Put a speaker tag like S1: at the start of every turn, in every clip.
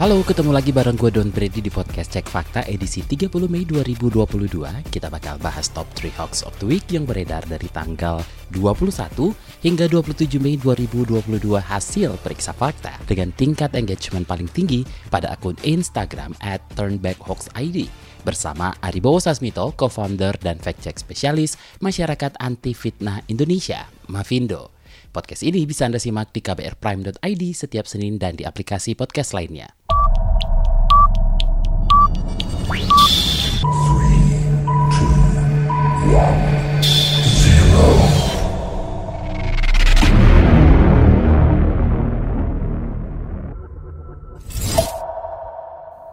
S1: Halo, ketemu lagi bareng gue Don Brady di podcast Cek Fakta edisi 30 Mei 2022. Kita bakal bahas top 3 hoax of the week yang beredar dari tanggal 21 hingga 27 Mei 2022 hasil periksa fakta dengan tingkat engagement paling tinggi pada akun Instagram at turnbackhoaxid bersama Aribowo Sasmito, co-founder dan fact-check spesialis Masyarakat Anti Fitnah Indonesia, Mavindo. Podcast ini bisa Anda simak di kbrprime.id setiap Senin dan di aplikasi podcast lainnya.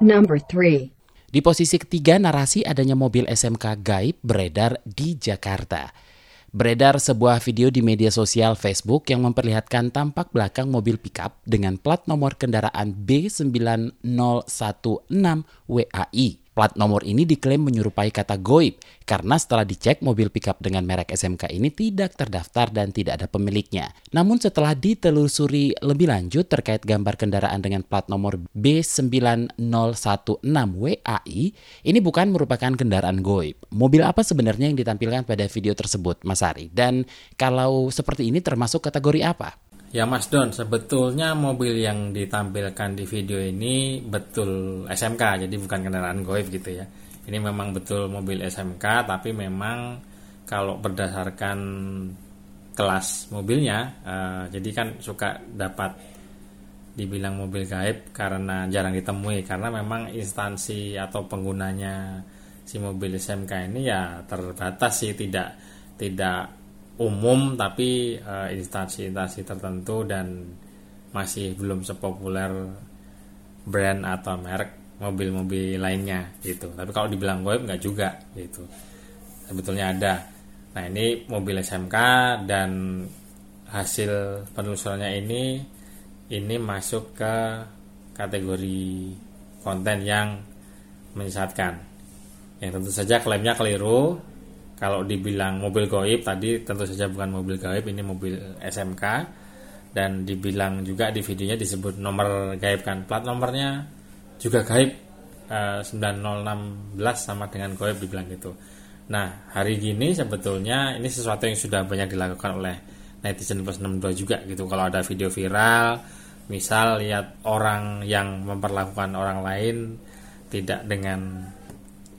S2: Number 3.
S1: Di posisi ketiga, narasi adanya mobil SMK gaib beredar di Jakarta. Beredar sebuah video di media sosial Facebook yang memperlihatkan tampak belakang mobil pickup dengan plat nomor kendaraan B9016WAI. Plat nomor ini diklaim menyerupai kata goib karena setelah dicek mobil pickup dengan merek SMK ini tidak terdaftar dan tidak ada pemiliknya. Namun setelah ditelusuri lebih lanjut terkait gambar kendaraan dengan plat nomor B9016WAI, ini bukan merupakan kendaraan goib. Mobil apa sebenarnya yang ditampilkan pada video tersebut, Mas Ari? Dan kalau seperti ini termasuk kategori apa?
S3: Ya Mas Don, sebetulnya mobil yang ditampilkan di video ini betul SMK, jadi bukan kendaraan goib gitu ya. Ini memang betul mobil SMK, tapi memang kalau berdasarkan kelas mobilnya, eh, jadi kan suka dapat dibilang mobil gaib karena jarang ditemui, karena memang instansi atau penggunanya si mobil SMK ini ya terbatas sih, tidak tidak umum tapi uh, instansi-instansi tertentu dan masih belum sepopuler brand atau merek mobil-mobil lainnya gitu. Tapi kalau dibilang goib nggak juga gitu. Sebetulnya ada. Nah ini mobil SMK dan hasil penelusurannya ini ini masuk ke kategori konten yang menyesatkan. Yang tentu saja klaimnya keliru kalau dibilang mobil goib tadi tentu saja bukan mobil goib ini mobil SMK dan dibilang juga di videonya disebut nomor gaib kan. Plat nomornya juga gaib eh, 9016 sama dengan goib dibilang gitu. Nah hari gini sebetulnya ini sesuatu yang sudah banyak dilakukan oleh netizen plus 62 juga gitu. Kalau ada video viral misal lihat orang yang memperlakukan orang lain tidak dengan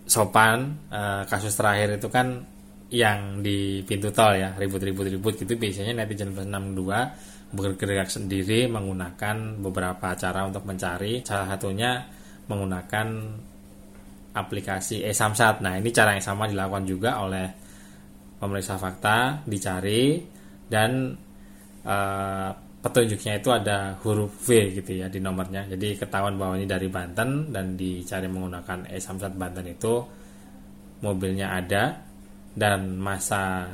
S3: sopan uh, kasus terakhir itu kan yang di pintu tol ya ribut-ribut-ribut gitu. Biasanya netizen plus 62 bergerak sendiri menggunakan beberapa cara untuk mencari. Salah satunya menggunakan aplikasi e-samsat. Nah ini cara yang sama dilakukan juga oleh pemeriksa fakta dicari dan uh, petunjuknya itu ada huruf V gitu ya di nomornya. Jadi ketahuan bahwa ini dari Banten dan dicari menggunakan e-samsat Banten itu mobilnya ada dan masa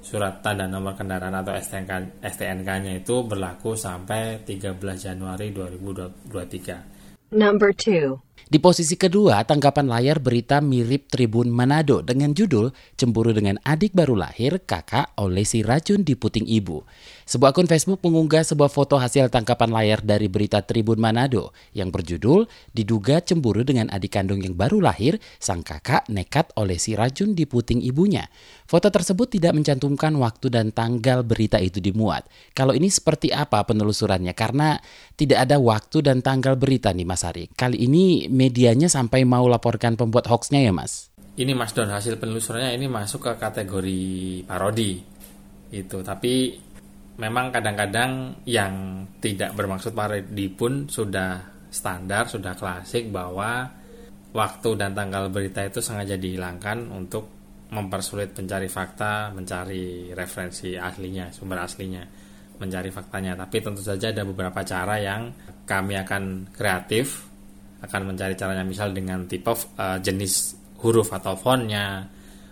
S3: surat tanda nomor kendaraan atau STNK, STNK-nya itu berlaku sampai 13 Januari 2023.
S2: Number 2.
S1: Di posisi kedua, tanggapan layar berita mirip Tribun Manado dengan judul Cemburu dengan adik baru lahir, kakak olesi racun di puting ibu. Sebuah akun Facebook mengunggah sebuah foto hasil tangkapan layar dari berita Tribun Manado yang berjudul Diduga cemburu dengan adik kandung yang baru lahir, sang kakak nekat olesi racun di puting ibunya. Foto tersebut tidak mencantumkan waktu dan tanggal berita itu dimuat. Kalau ini seperti apa penelusurannya? Karena tidak ada waktu dan tanggal berita nih Mas Ari. Kali ini medianya sampai mau laporkan pembuat hoaxnya ya Mas?
S3: Ini Mas Don hasil penelusurannya ini masuk ke kategori parodi itu tapi memang kadang-kadang yang tidak bermaksud parodi pun sudah standar sudah klasik bahwa waktu dan tanggal berita itu sengaja dihilangkan untuk mempersulit pencari fakta mencari referensi aslinya sumber aslinya mencari faktanya tapi tentu saja ada beberapa cara yang kami akan kreatif akan mencari caranya misal dengan tipe uh, jenis huruf atau fontnya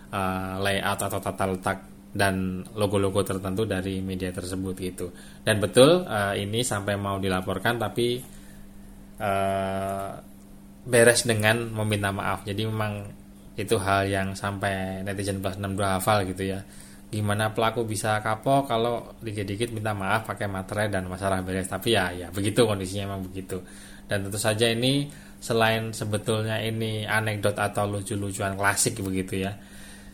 S3: uh, layout atau tata letak dan logo-logo tertentu dari media tersebut gitu. Dan betul uh, ini sampai mau dilaporkan tapi uh, beres dengan meminta maaf. Jadi memang itu hal yang sampai netizen plus 62 hafal gitu ya. Gimana pelaku bisa kapok kalau dikit-dikit minta maaf pakai materai dan masalah beres. Tapi ya ya begitu kondisinya memang begitu. Dan tentu saja ini selain sebetulnya ini anekdot atau lucu-lucuan klasik begitu ya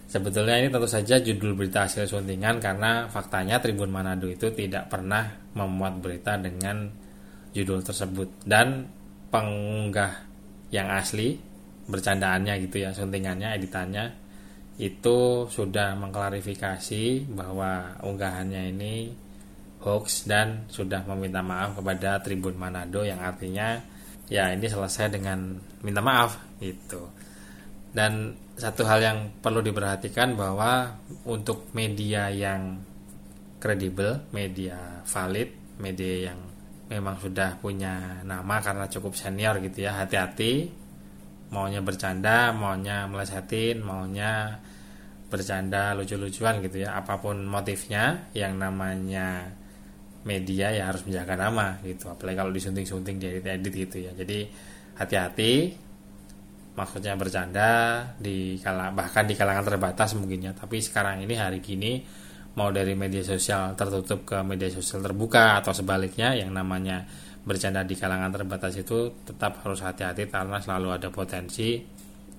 S3: Sebetulnya ini tentu saja judul berita hasil suntingan karena faktanya Tribun Manado itu tidak pernah memuat berita dengan judul tersebut dan pengunggah yang asli bercandaannya gitu ya suntingannya editannya itu sudah mengklarifikasi bahwa unggahannya ini hoax dan sudah meminta maaf kepada Tribun Manado yang artinya ya ini selesai dengan minta maaf gitu. Dan satu hal yang perlu diperhatikan bahwa untuk media yang kredibel, media valid, media yang memang sudah punya nama karena cukup senior gitu ya, hati-hati maunya bercanda, maunya melesetin, maunya bercanda lucu-lucuan gitu ya, apa pun motifnya yang namanya media ya harus menjaga nama gitu, apalagi kalau disunting-sunting di edit-edit gitu ya. Jadi hati-hati maksudnya bercanda di kala, bahkan di kalangan terbatas mungkin ya. Tapi sekarang ini hari gini mau dari media sosial tertutup ke media sosial terbuka atau sebaliknya yang namanya bercanda di kalangan terbatas itu tetap harus hati-hati karena selalu ada potensi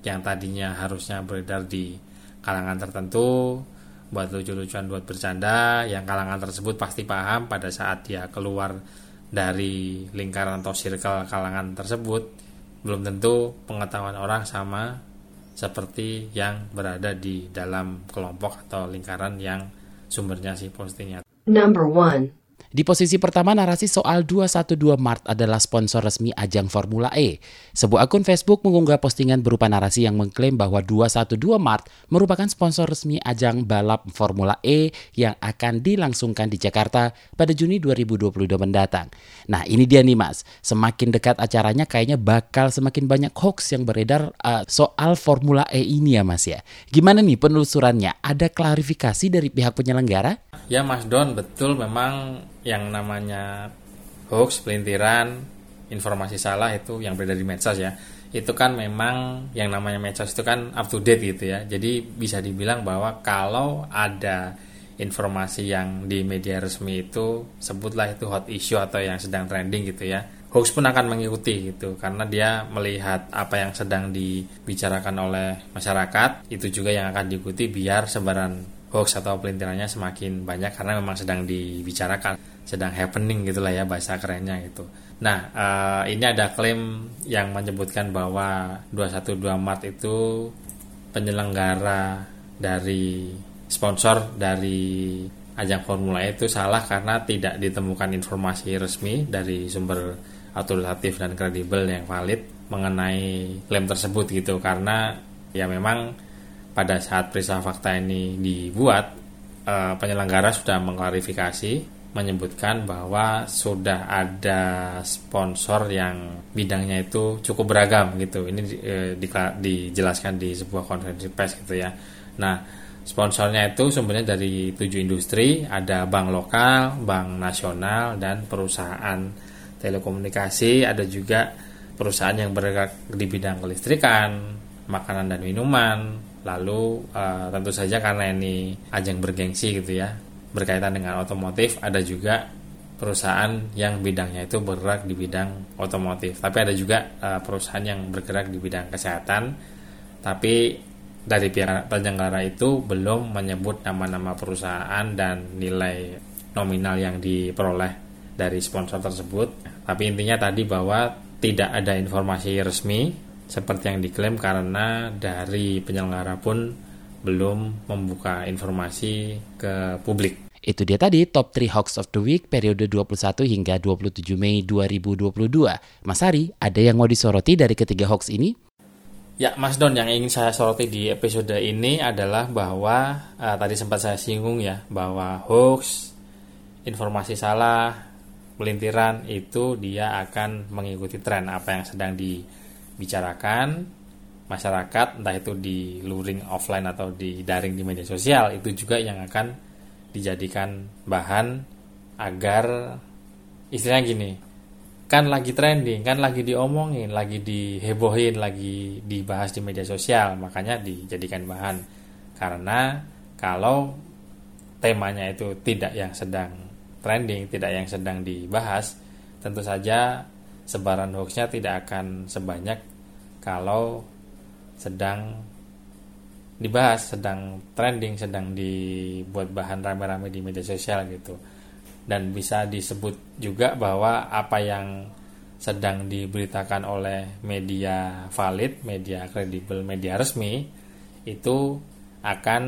S3: yang tadinya harusnya beredar di kalangan tertentu buat lucu-lucuan buat bercanda yang kalangan tersebut pasti paham pada saat dia keluar dari lingkaran atau circle kalangan tersebut belum tentu pengetahuan orang sama seperti yang berada di dalam kelompok atau lingkaran yang sumbernya si postingnya.
S2: Number one.
S1: Di posisi pertama narasi soal 212 Mart adalah sponsor resmi ajang Formula E. Sebuah akun Facebook mengunggah postingan berupa narasi yang mengklaim bahwa 212 Mart merupakan sponsor resmi ajang balap Formula E yang akan dilangsungkan di Jakarta pada Juni 2022 mendatang. Nah ini dia nih mas, semakin dekat acaranya kayaknya bakal semakin banyak hoax yang beredar uh, soal Formula E ini ya mas ya. Gimana nih penelusurannya? Ada klarifikasi dari pihak penyelenggara?
S3: Ya Mas Don, betul memang yang namanya hoax, pelintiran, informasi salah itu yang beredar di medsos ya. Itu kan memang yang namanya medsos itu kan up to date gitu ya. Jadi bisa dibilang bahwa kalau ada informasi yang di media resmi itu sebutlah itu hot issue atau yang sedang trending gitu ya. Hoax pun akan mengikuti gitu karena dia melihat apa yang sedang dibicarakan oleh masyarakat itu juga yang akan diikuti biar sebaran hoax atau pelintirannya semakin banyak karena memang sedang dibicarakan, sedang happening gitulah ya bahasa kerennya itu. Nah, uh, ini ada klaim yang menyebutkan bahwa 212 Maret itu penyelenggara dari sponsor dari ajang Formula E itu salah karena tidak ditemukan informasi resmi dari sumber autoritatif dan kredibel yang valid mengenai klaim tersebut gitu karena ya memang pada saat periksa fakta ini dibuat, uh, penyelenggara sudah mengklarifikasi menyebutkan bahwa sudah ada sponsor yang bidangnya itu cukup beragam gitu. Ini uh, di, dijelaskan di sebuah konferensi pers gitu ya. Nah, sponsornya itu sebenarnya dari tujuh industri, ada bank lokal, bank nasional, dan perusahaan telekomunikasi, ada juga perusahaan yang bergerak di bidang kelistrikan, makanan dan minuman, Lalu uh, tentu saja karena ini ajang bergengsi gitu ya, berkaitan dengan otomotif, ada juga perusahaan yang bidangnya itu bergerak di bidang otomotif. Tapi ada juga uh, perusahaan yang bergerak di bidang kesehatan. Tapi dari pihak penyelenggara itu belum menyebut nama-nama perusahaan dan nilai nominal yang diperoleh dari sponsor tersebut. Tapi intinya tadi bahwa tidak ada informasi resmi seperti yang diklaim karena dari penyelenggara pun belum membuka informasi ke publik.
S1: Itu dia tadi top 3 hoax of the week periode 21 hingga 27 Mei 2022. Mas Ari, ada yang mau disoroti dari ketiga hoax ini?
S3: Ya, Mas Don, yang ingin saya soroti di episode ini adalah bahwa uh, tadi sempat saya singgung ya bahwa hoax, informasi salah, pelintiran itu dia akan mengikuti tren apa yang sedang di bicarakan masyarakat entah itu di luring offline atau di daring di media sosial itu juga yang akan dijadikan bahan agar istilahnya gini kan lagi trending kan lagi diomongin lagi dihebohin lagi dibahas di media sosial makanya dijadikan bahan. Karena kalau temanya itu tidak yang sedang trending tidak yang sedang dibahas tentu saja sebaran hoaxnya tidak akan sebanyak kalau sedang dibahas, sedang trending, sedang dibuat bahan rame-rame di media sosial gitu. Dan bisa disebut juga bahwa apa yang sedang diberitakan oleh media valid, media kredibel, media resmi itu akan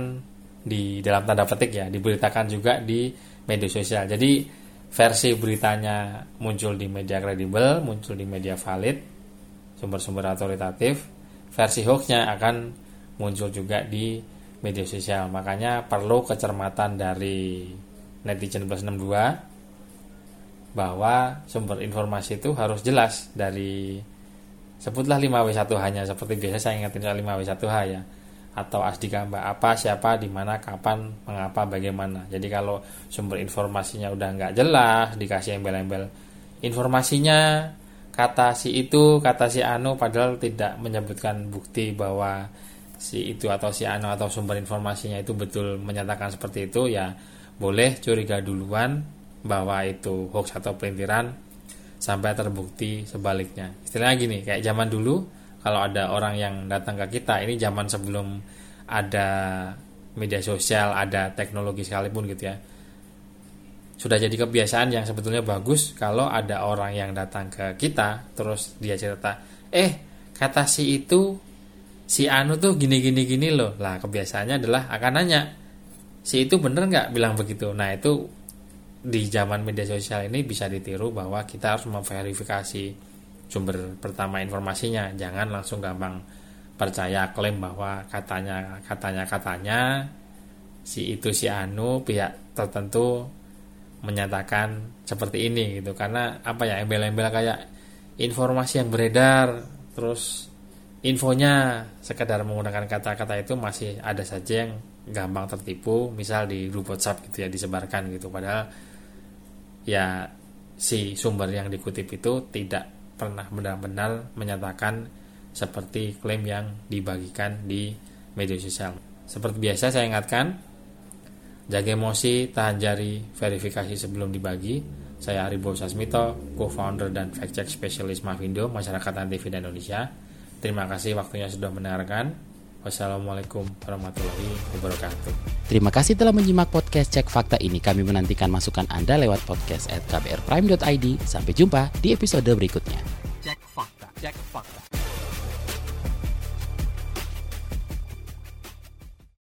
S3: di dalam tanda petik ya diberitakan juga di media sosial. Jadi versi beritanya muncul di media kredibel, muncul di media valid, sumber-sumber autoritatif, versi hoaxnya akan muncul juga di media sosial. Makanya perlu kecermatan dari netizen plus 62 bahwa sumber informasi itu harus jelas dari sebutlah 5W1H hanya seperti biasa saya ingatin soal 5W1H ya. Atau asdika mbak apa siapa di mana kapan mengapa bagaimana. Jadi kalau sumber informasinya udah nggak jelas dikasih embel-embel informasinya kata si itu, kata si anu padahal tidak menyebutkan bukti bahwa si itu atau si anu atau sumber informasinya itu betul menyatakan seperti itu ya boleh curiga duluan bahwa itu hoax atau pelintiran sampai terbukti sebaliknya. Istilahnya gini, kayak zaman dulu kalau ada orang yang datang ke kita, ini zaman sebelum ada media sosial, ada teknologi sekalipun gitu ya sudah jadi kebiasaan yang sebetulnya bagus kalau ada orang yang datang ke kita terus dia cerita eh kata si itu si anu tuh gini gini gini loh. Lah kebiasaannya adalah akan nanya si itu bener nggak bilang begitu? Nah itu di zaman media sosial ini bisa ditiru bahwa kita harus memverifikasi sumber pertama informasinya. Jangan langsung gampang percaya klaim bahwa katanya katanya katanya si itu si anu pihak tertentu menyatakan seperti ini gitu. Karena apa ya embel-embel kayak informasi yang beredar terus infonya sekedar menggunakan kata-kata itu masih ada saja yang gampang tertipu. Misal di grup WhatsApp gitu ya disebarkan gitu. Padahal ya si sumber yang dikutip itu tidak pernah benar-benar menyatakan seperti klaim yang dibagikan di media sosial. Seperti biasa saya ingatkan Jaga emosi, tahan jari, verifikasi sebelum dibagi. Saya Aribo Sasmito, co-founder dan fact-check specialist Mavindo, Masyarakat Anti Vida Indonesia. Terima kasih waktunya sudah mendengarkan. Wassalamualaikum warahmatullahi wabarakatuh.
S1: Terima kasih telah menyimak podcast Cek Fakta ini. Kami menantikan masukan Anda lewat podcast at kbrprime.id. Sampai jumpa di episode berikutnya.